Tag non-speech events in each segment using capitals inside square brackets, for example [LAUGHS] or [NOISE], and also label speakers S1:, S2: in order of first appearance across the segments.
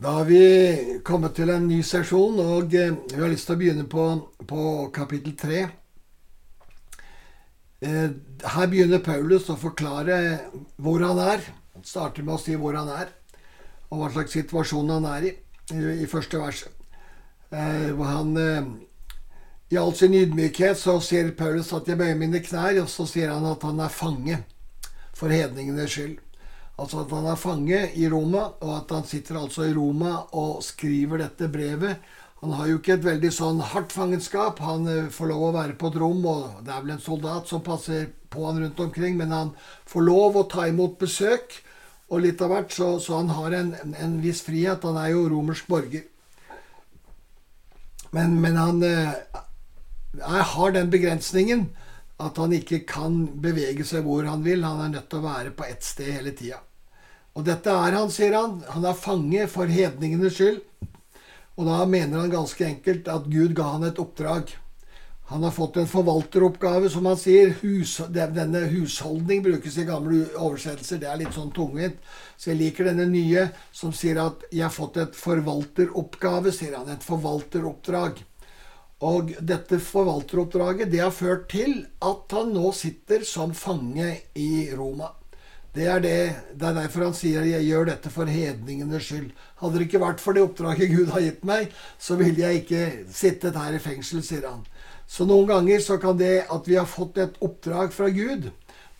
S1: Da har vi kommet til en ny sesjon, og eh, vi har lyst til å begynne på, på kapittel tre. Eh, her begynner Paulus å forklare hvor han er. Han starter med å si hvor han er, og hva slags situasjon han er i, i første verset. Eh, hvor han I all sin ydmykhet så ser Paulus at jeg bøyer mine knær, og så sier han at han er fange for hedningenes skyld. Altså at han er fange i Roma, og at han sitter altså i Roma og skriver dette brevet. Han har jo ikke et veldig sånn hardt fangenskap. Han eh, får lov å være på et rom, og det er vel en soldat som passer på han rundt omkring, men han får lov å ta imot besøk, og litt av hvert, så, så han har en, en, viss frihet. Han er jo romersk borger. Men, men han eh, har den begrensningen at han ikke kan bevege seg hvor han vil. Han er nødt til å være på ett sted hele tida. Og dette er han, sier han. Han er fange for hedningenes skyld. Og da mener han ganske enkelt at Gud ga han et oppdrag. Han har fått en forvalteroppgave, som han sier. Hus, denne husholdning brukes i gamle oversettelser. Det er litt sånn tungvint. Så jeg liker denne nye som sier at 'jeg har fått et forvalteroppgave', sier han. Et forvalteroppdrag. Og dette forvalteroppdraget det har ført til at han nå sitter som fange i Roma. Det er, det, det er derfor han sier 'jeg gjør dette for hedningenes skyld'. Hadde det ikke vært for det oppdraget Gud har gitt meg, så ville jeg ikke sittet her i fengsel, sier han. Så noen ganger så kan det at vi har fått et oppdrag fra Gud,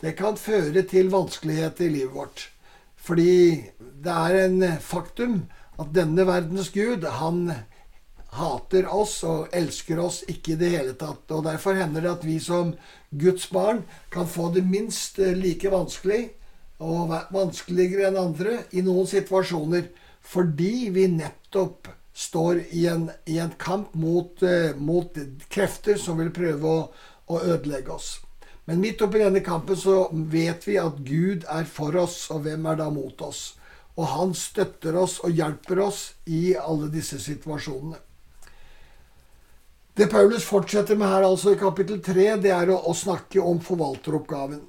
S1: det kan føre til vanskeligheter i livet vårt. Fordi det er en faktum at denne verdens Gud, han hater oss og elsker oss ikke i det hele tatt. Og Derfor hender det at vi som Guds barn kan få det minst like vanskelig og vanskeligere enn andre i noen situasjoner. Fordi vi nettopp står i en, i en kamp mot, uh, mot, krefter som vil prøve å, å ødelegge oss. Men midt oppi denne kampen så vet vi at Gud er for oss, og hvem er da mot oss? Og han støtter oss og hjelper oss i alle disse situasjonene. Det Paulus fortsetter med her altså i kapittel 3, det er å, å snakke om forvalteroppgaven.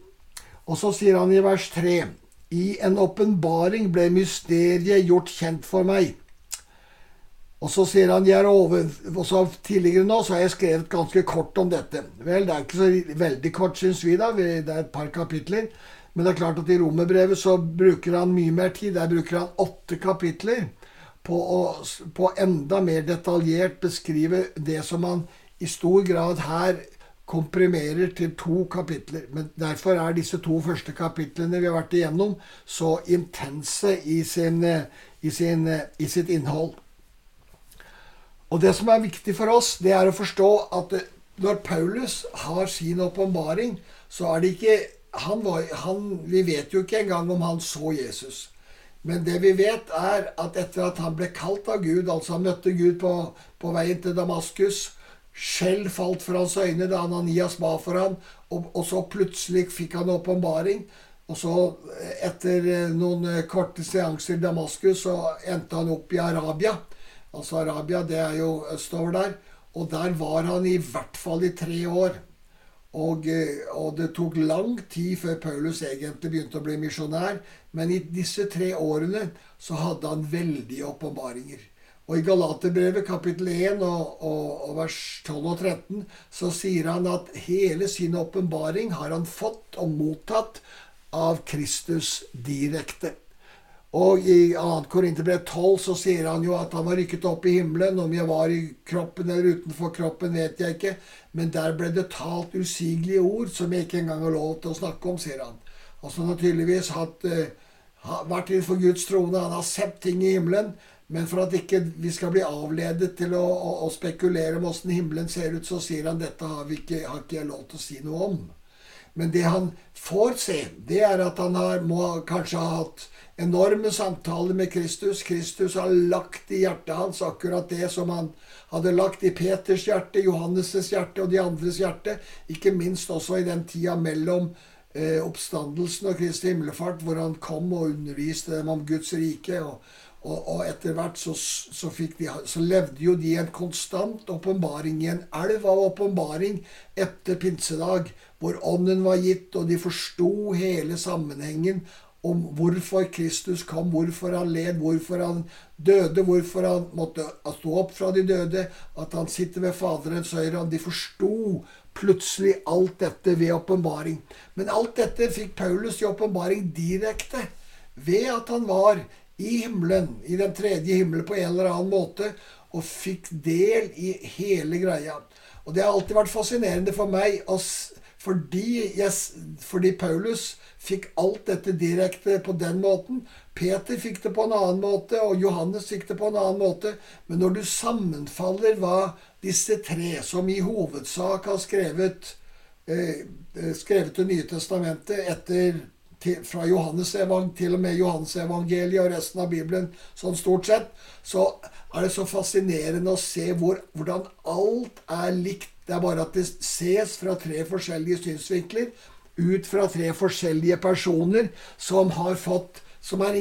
S1: Og så sier han i vers 3.: I en åpenbaring ble mysteriet gjort kjent for meg. Og så sier han jeg er over, og så Tidligere nå så har jeg skrevet ganske kort om dette. Vel, Det er ikke så veldig kort, syns vi, da. Det er et par kapitler. Men det er klart at i romerbrevet så bruker han mye mer tid. Der bruker han åtte kapitler på å på enda mer detaljert beskrive det som han i stor grad her komprimerer til to kapitler. Men derfor er disse to første kapitlene vi har vært igjennom, så intense i, sin, i, sin, i sitt innhold. Og det som er viktig for oss, det er å forstå at når Paulus har sin åpenbaring, så er det ikke han var, han, Vi vet jo ikke engang om han så Jesus. Men det vi vet, er at etter at han ble kalt av Gud, altså han møtte Gud på, på veien til Damaskus, Skjell falt fra hans øyne da Ananias ba for ham, og, og så plutselig fikk han åpenbaring. Og så, etter eh, noen eh, korte seanser i Damaskus, så endte han opp i Arabia. Altså Arabia, det er jo østover der. Og der var han i hvert fall i tre år. Og, eh, og, det tok lang tid før Paulus egentlig begynte å bli misjonær. Men i disse tre årene så hadde han veldige åpenbaringer. Og i Galaterbrevet kapittel 1 og, og, og, vers 12 og 13 så sier han at hele sin åpenbaring har han fått og mottatt av Kristus direkte. Og i 2. Korinterbrev 12 så sier han jo at han var rykket opp i himmelen. Om jeg var i kroppen eller utenfor kroppen, vet jeg ikke. Men der ble det talt usigelige ord som jeg ikke engang har lov til å snakke om, sier han. Altså han har tydeligvis hatt, uh, vært innenfor Guds trone. Han har sett ting i himmelen. Men for at ikke vi skal bli avledet til å, å, å spekulere om åssen himmelen ser ut, så sier han dette har, ikke, har ikke jeg lov til å si noe om. Men det han får se, det er at han har, må kanskje ha hatt enorme samtaler med Kristus. Kristus har lagt i hjertet hans akkurat det som han hadde lagt i Peters hjerte, Johannes' hjerte og de andres hjerte. Ikke minst også i den tida mellom eh, oppstandelsen og Kristi himmelfart, hvor han kom og underviste dem om Guds rike. og og, og etter hvert så, så, de, så, levde jo de en konstant åpenbaring i en elv av åpenbaring etter pinsedag, hvor Ånden var gitt, og de forsto hele sammenhengen om hvorfor Kristus kom, hvorfor han led, hvorfor han døde, hvorfor han måtte stå opp fra de døde, at han sitter ved Faderens høyre. De forsto plutselig alt dette ved åpenbaring. Men alt dette fikk Paulus i åpenbaring direkte ved at han var i himmelen, i den tredje himmelen på en eller annen måte, og fikk del i hele greia. Og det har alltid vært fascinerende for meg, fordi, yes, fordi Paulus fikk alt dette direkte på den måten. Peter fikk det på en annen måte, og Johannes fikk det på en annen måte. Men når du sammenfaller hva disse tre, som i hovedsak har skrevet, eh, eh skrevet Det nye testamentet etter, til, fra Johannes til og med Johannesevangeliet og resten av Bibelen, sånn stort sett, så er det så fascinerende å se hvor, hvordan alt er likt. Det er bare at det ses fra tre forskjellige synsvinkler ut fra tre forskjellige personer som har fått som er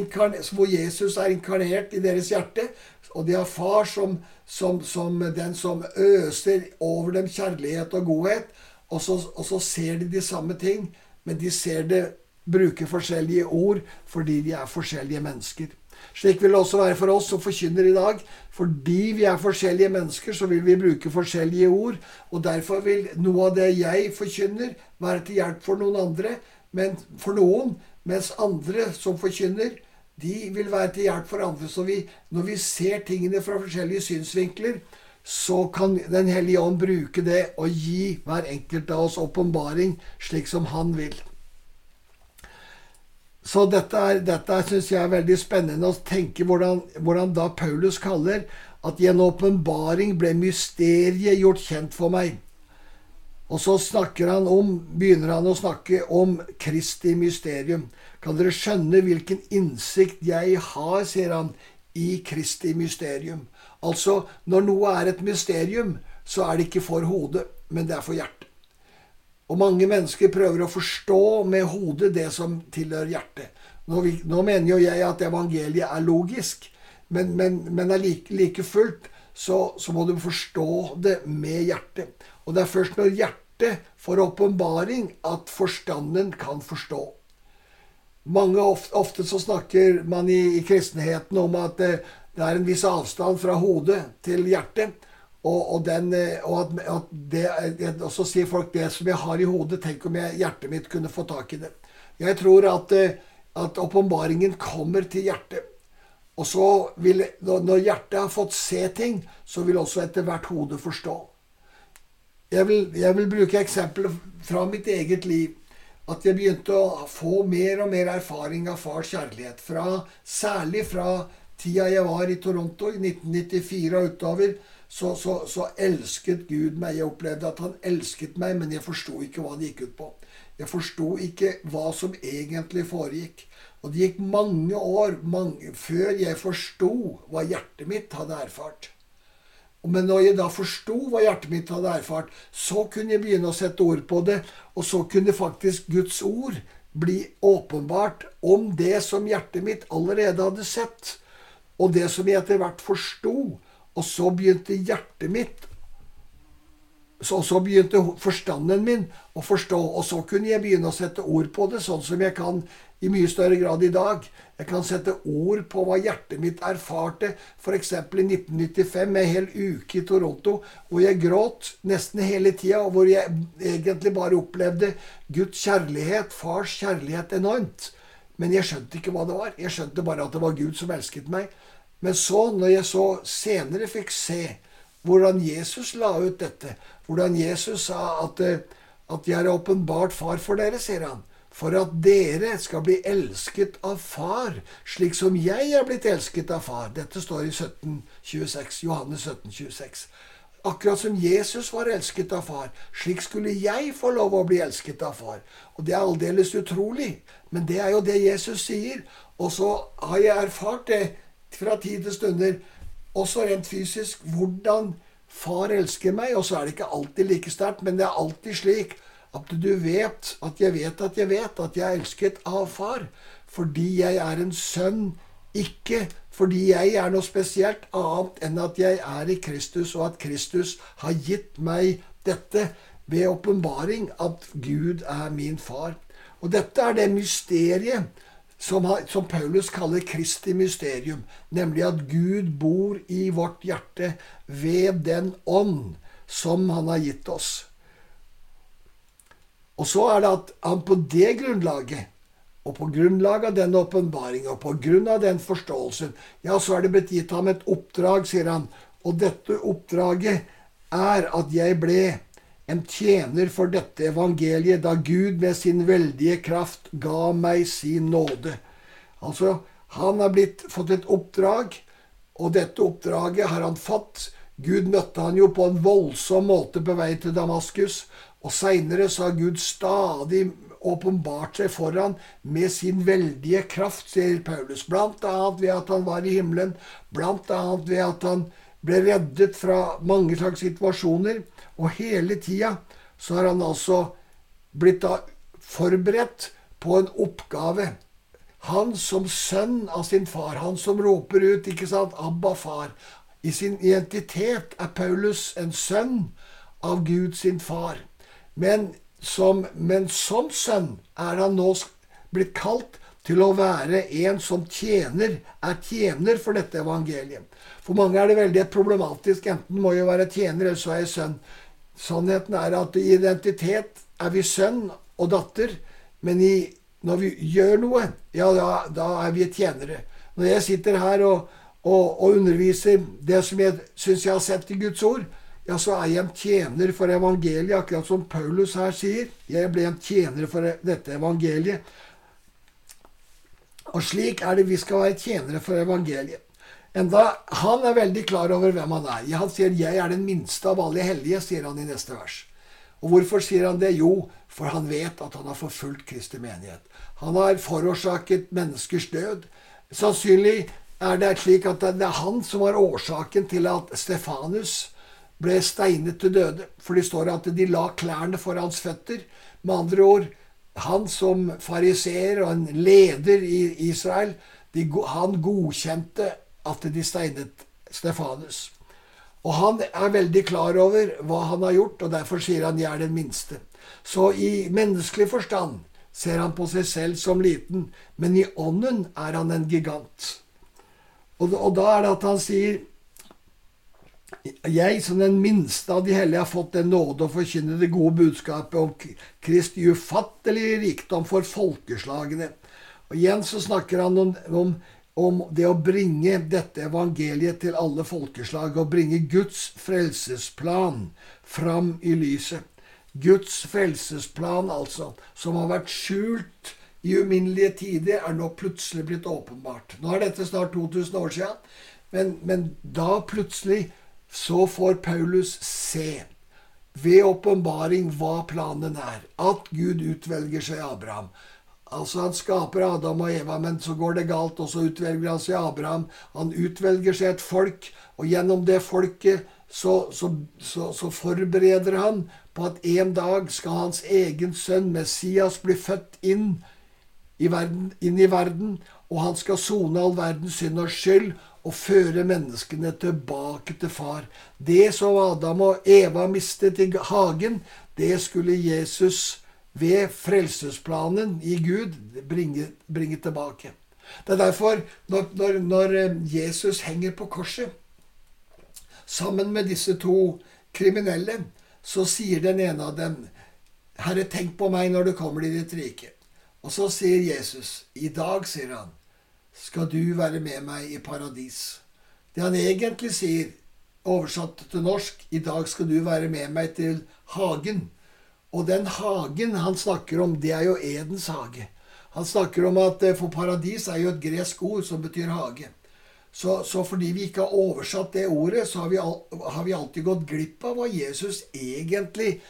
S1: hvor Jesus er inkarnert i deres hjerte. Og de har far som, som, som den som øser over dem kjærlighet og godhet. Og så, og så, ser de de samme ting, men de ser det bruker forskjellige ord fordi de er forskjellige mennesker. Slik vil det også være for oss som forkynner i dag. Fordi vi er forskjellige mennesker, så vil vi bruke forskjellige ord. Og derfor vil noe av det jeg forkynner, være til hjelp for noen andre. Men for noen, mens andre som forkynner, de vil være til hjelp for andre. Så vi, når vi ser tingene fra forskjellige synsvinkler, så kan Den hellige ånd bruke det og gi hver enkelt av oss åpenbaring slik som han vil. Så dette, er, dette syns jeg er veldig spennende å tenke hvordan, hvordan da Paulus kaller at gjennom en åpenbaring ble mysteriet gjort kjent for meg. Og så han om, begynner han å snakke om Kristi mysterium. Kan dere skjønne hvilken innsikt jeg har, sier han, i Kristi mysterium. Altså, når noe er et mysterium, så er det ikke for hodet, men det er for hjertet. Og mange mennesker prøver å forstå med hodet det som tilhører hjertet. Nå, nå mener jo jeg at evangeliet er logisk, men, men, men like, like, fullt så, så, må du forstå det med hjertet. Og det er først når hjertet får åpenbaring at forstanden kan forstå. Mange ofte, ofte så snakker man i, i kristenheten om at det, det er en viss avstand fra hodet til hjertet. Og, og, den, eh, og, at, at det, og, så sier folk det som jeg har i hodet, tenk om jeg, hjertet mitt kunne få tak i det. Jeg tror at, eh, at åpenbaringen kommer til hjertet. Og så vil, Når hjertet har fått se ting, så vil også etter hvert hodet forstå. Jeg vil, jeg vil bruke eksempler fra mitt eget liv. At jeg begynte å få mer og mer erfaring av fars kjærlighet. Fra, særlig fra tida jeg var i Toronto i 1994 og utover så, så, så, elsket Gud meg. Jeg opplevde at han elsket meg, men jeg forsto ikke hva det gikk ut på. Jeg forsto ikke hva som egentlig foregikk. Og det gikk mange år mange, før jeg forsto hva hjertet mitt hadde erfart. Men når jeg da forsto hva hjertet mitt hadde erfart, så kunne jeg begynne å sette ord på det, og så kunne faktisk Guds ord bli åpenbart om det som hjertet mitt allerede hadde sett, og det som jeg etter hvert forsto. Og så begynte hjertet mitt så, så begynte forstanden min å forstå, og så kunne jeg begynne å sette ord på det, sånn som jeg kan i mye større grad i dag. Jeg kan sette ord på hva hjertet mitt erfarte, f.eks. i 1995, med en hel uke i Toronto, hvor jeg gråt nesten hele tida, og hvor jeg egentlig bare opplevde Guds kjærlighet, fars kjærlighet, enormt. Men jeg skjønte ikke hva det var. Jeg skjønte bare at det var Gud som elsket meg. Men så, når jeg så senere fikk se hvordan Jesus la ut dette, hvordan Jesus sa at, eh, at 'jeg er åpenbart Far for dere', sier han, for at dere skal bli elsket av Far, slik som jeg er blitt elsket av Far. Dette står i 1726, Johannes 17, 26. Akkurat som Jesus var elsket av far, slik skulle jeg få lov å bli elsket av far. Og det er aldeles utrolig, men det er jo det Jesus sier. Og så har jeg erfart det fra tid til stunder, også rent fysisk, hvordan far elsker meg. Og så er det ikke alltid like sterkt, men det er alltid slik at du vet at jeg vet at jeg vet at jeg er elsket av far. Fordi jeg er en sønn, ikke fordi jeg er noe spesielt annet enn at jeg er i Kristus, og at Kristus har gitt meg dette ved åpenbaring, at Gud er min far. Og dette er det mysteriet som, som, Paulus kaller Kristi mysterium, nemlig at Gud bor i vårt hjerte ved den ånd som han har gitt oss. Og så er det at han på det grunnlaget, og på grunnlag av den og på grunn av den forståelsen, ja, så er det blitt gitt ham et oppdrag, sier han. Og dette oppdraget er at jeg ble en tjener for dette evangeliet da Gud med sin veldige kraft ga meg sin nåde. Altså, han har blitt, fått et oppdrag, og dette oppdraget har han fått. Gud møtte han jo på en voldsom måte på vei til Damaskus, og seinere har Gud stadig åpenbart seg for han med sin veldige kraft, sier Paulus. Blant annet ved at han var i himmelen, blant annet ved at han ble reddet fra mange slags situasjoner. Og hele tida så har han altså blitt da forberedt på en oppgave. Han som sønn av sin far, han som roper ut, ikke sant, 'Abba, far'. I sin identitet er Paulus en sønn av Gud sin far. Men som, men som sønn er han nå blitt kalt til å være en som tjener, er tjener for dette evangeliet. For mange er det veldig problematisk. Enten må jeg være tjener, eller så er jeg sønn. Sannheten er at i identitet er vi sønn og datter, men i, når vi gjør noe, ja, da, da, er vi tjenere. Når jeg sitter her og, og, og underviser det som jeg syns jeg har sett i Guds ord, ja, så er jeg en tjener for evangeliet, akkurat som Paulus her sier. Jeg ble en tjener for dette evangeliet. Og slik er det vi skal være tjenere for evangeliet. Enda han er veldig klar over hvem han er. Han sier 'Jeg er den minste av alle hellige', sier han i neste vers. Og hvorfor sier han det? Jo, for han vet at han har forfulgt Kristi menighet. Han har forårsaket menneskers død. Sannsynlig er det slik at det er han som var årsaken til at Stefanus ble steinet til døde. For det står at de la klærne for hans føtter. Med andre ord, han som fariseer og en leder i Israel, de, han godkjente at de steinet Stefanus. Og han er veldig klar over hva han har gjort, og derfor sier han 'jeg er den minste'. Så i menneskelig forstand ser han på seg selv som liten, men i ånden er han en gigant. Og, og da er det at han sier jeg som den minste av de hellige har fått den nåde å forkynne det gode budskapet om Kristi ufattelige rikdom for folkeslagene. Og Igjen så snakker han om, om, om, det å bringe dette evangeliet til alle folkeslag, og bringe Guds frelsesplan fram i lyset. Guds frelsesplan, altså, som har vært skjult i uminnelige tider, er nå plutselig blitt åpenbart. Nå er dette snart 2000 år siden, men, men da plutselig så får Paulus se ved åpenbaring hva planen er. At Gud utvelger seg Abraham. Altså Han skaper Adam og Eva, men så går det galt, og så utvelger han seg Abraham. Han utvelger seg et folk, og gjennom det folket så, så, så, så forbereder han på at en dag skal hans egen sønn Messias bli født inn i verden, inn i verden og han skal sone all verdens synd og skyld og føre menneskene tilbake til far. Det som Adam og Eva mistet i hagen, det skulle Jesus ved frelsesplanen i Gud bringe, bringe tilbake. Det er derfor, når, når, når, eh, Jesus henger på korset sammen med disse to kriminelle, så sier den ene av dem, 'Herre, tenk på meg når du kommer i ditt rike.' Og så sier Jesus, 'I dag', sier han, skal du være med meg i paradis. Det han egentlig sier, oversatt til norsk, i dag skal du være med meg til hagen. Og den hagen han snakker om, det er jo Edens hage. Han snakker om at eh, for paradis er jo et gresk ord som betyr hage. Så, så fordi vi ikke har oversatt det ordet, så har vi, al har vi alltid gått glipp av hva Jesus egentlig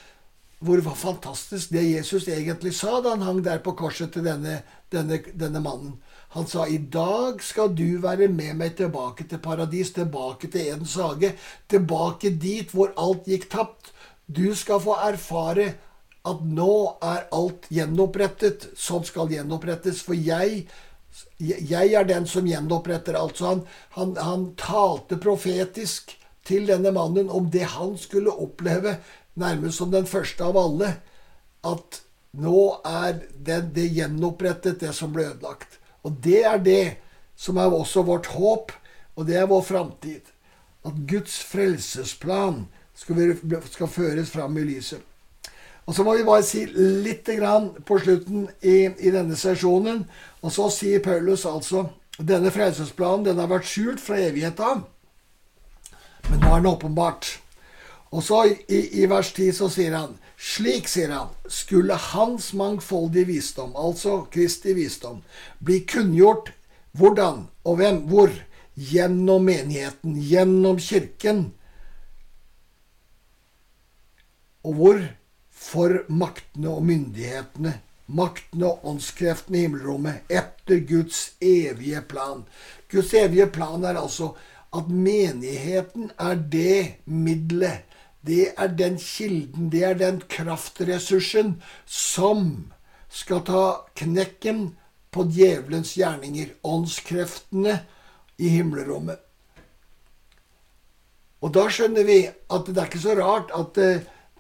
S1: Hvor fantastisk det Jesus egentlig sa da han hang der på korset til denne, denne, denne mannen. Han sa, 'I dag skal du være med meg tilbake til paradis, tilbake til Edens hage, tilbake dit hvor alt gikk tapt. Du skal få erfare at nå er alt gjenopprettet som skal gjenopprettes. For jeg, jeg er den som gjenoppretter. Altså, han, han, han talte profetisk til denne mannen om det han skulle oppleve, nærmest som den første av alle. At nå er det, det gjenopprettet, det som ble ødelagt. Og det er det som er også vårt håp, og det er vår framtid. At Guds frelsesplan skal, skal føres fram i lyset. Og Så må vi bare si litt på slutten i, i denne sesjonen. Og så sier Paulus altså denne frelsesplanen den har vært skjult fra evighet men nå er den åpenbart. Og så i, i vers 10 så sier han slik, sier han, skulle hans mangfoldige visdom, altså Kristi visdom, bli kunngjort hvordan og hvem, hvor? Gjennom menigheten, gjennom kirken. Og hvor? For maktene og myndighetene, maktene og åndskreftene i himmelrommet, etter Guds evige plan. Guds evige plan er altså at menigheten er det middelet, det er den kilden, det er den kraftressursen som skal ta knekken på djevelens gjerninger, åndskreftene i himmelrommet. Og da skjønner vi at det er ikke så rart at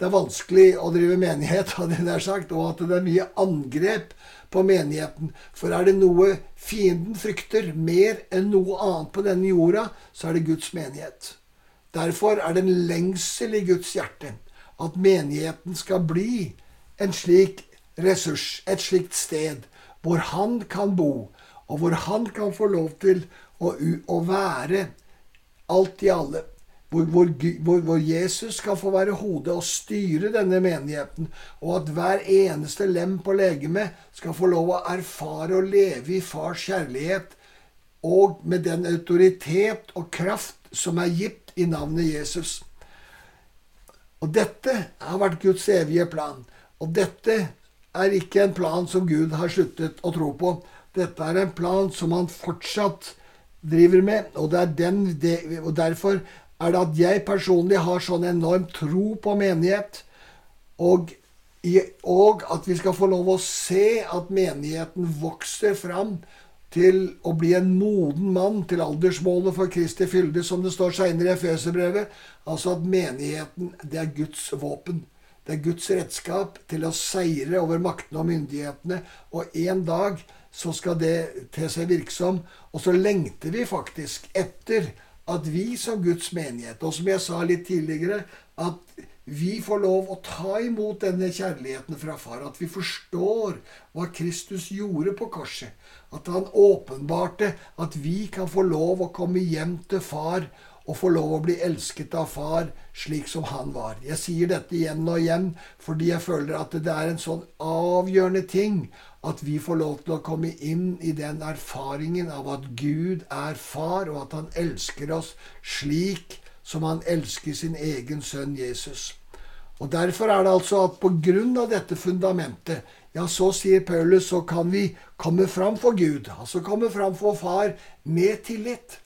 S1: det er vanskelig å drive menighet, [LAUGHS] hadde jeg sagt, og at det er mye angrep på menigheten. For er det noe fienden frykter mer enn noe annet på denne jorda, så er det Guds menighet. Derfor er det en lengsel i Guds hjerte at menigheten skal bli en slik ressurs, et slikt sted, hvor han kan bo, og hvor han kan få lov til å, å være alt i alle. Hvor, hvor, hvor, Jesus skal få være hodet og styre denne menigheten, og at hver eneste lem på legemet skal få lov å erfare og leve i fars kjærlighet, og med den autoritet og kraft som er gitt i navnet Jesus. Og dette har vært Guds evige plan. Og dette er ikke en plan som Gud har sluttet å tro på. Dette er en plan som han fortsatt driver med, og, den, det, og derfor er det at jeg personlig har sånn enorm tro på menighet, og, og at vi skal få lov å se at menigheten vokser fram til å bli en moden mann til aldersmålet for Kristi fylde, som det står seinere i Efeserbrevet. Altså at menigheten, det er Guds våpen. Det er Guds redskap til å seire over maktene og myndighetene. Og en dag så skal det til seg virksom. Og så lengter vi faktisk etter at vi som Guds menighet, og som jeg sa litt tidligere, at vi får lov å ta imot denne kjærligheten fra Far. At vi forstår hva Kristus gjorde på korset. At han åpenbarte at vi kan få lov å komme hjem til Far og få lov å bli elsket av far slik som han var. Jeg sier dette igjen og igjen fordi jeg føler at det er en sånn avgjørende ting at vi får lov til å komme inn i den erfaringen av at Gud er far, og at han elsker oss slik som han elsker sin egen sønn Jesus. Og Derfor er det altså at på grunn av dette fundamentet, ja, så sier Paulus, så kan vi komme fram for Gud, altså komme fram for Far med tillit.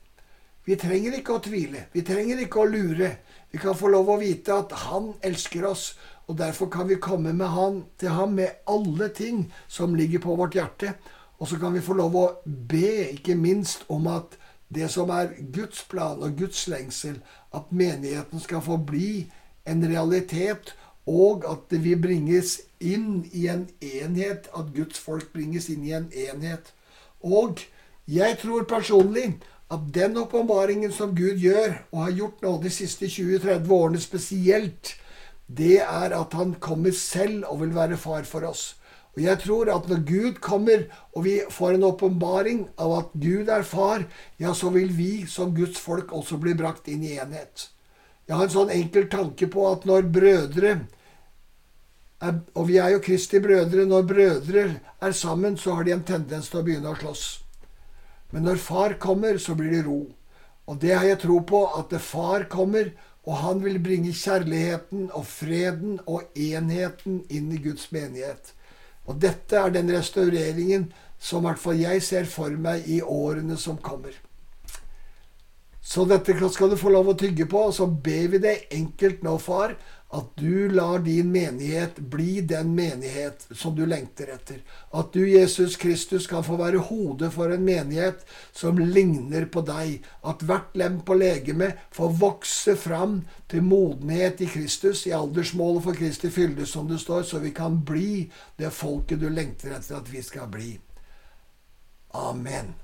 S1: Vi trenger ikke å tvile. Vi trenger ikke å lure. Vi kan få lov å vite at Han elsker oss, og derfor kan vi komme han, til ham med alle ting som ligger på vårt hjerte. Og så kan vi få lov å be, ikke minst om at det som er Guds plan og Guds lengsel, at menigheten skal få bli en realitet, og at vi bringes inn i en enhet, at Guds folk bringes inn i en enhet. Og jeg tror personlig at den åpenbaringen som Gud gjør, og har gjort nå de siste 20-30 årene spesielt, det er at han kommer selv og vil være far for oss. Og jeg tror at når Gud kommer, og vi får en åpenbaring av at Gud er far, ja, så vil vi som Guds folk også bli brakt inn i enhet. Jeg har en sånn enkel tanke på at når brødre og vi er jo Kristi brødre. Når brødre er sammen, så har de en tendens til å begynne å slåss. Men når far kommer, så blir det ro. Og det har jeg tro på, at det far kommer, og han vil bringe kjærligheten og freden og enheten inn i Guds menighet. Og dette er den restaureringen som i hvert fall jeg ser for meg i årene som kommer. Så dette skal du få lov å tygge på, og så ber vi deg enkelt nå, far, at du lar din menighet bli den menighet som du lengter etter. At du, Jesus Kristus, kan få være hodet for en menighet som ligner på deg. At hvert lem på legemet får vokse fram til modenhet i Kristus, i aldersmålet for Kristi fylde, som det står, så vi kan bli det folket du lengter etter at vi skal bli. Amen.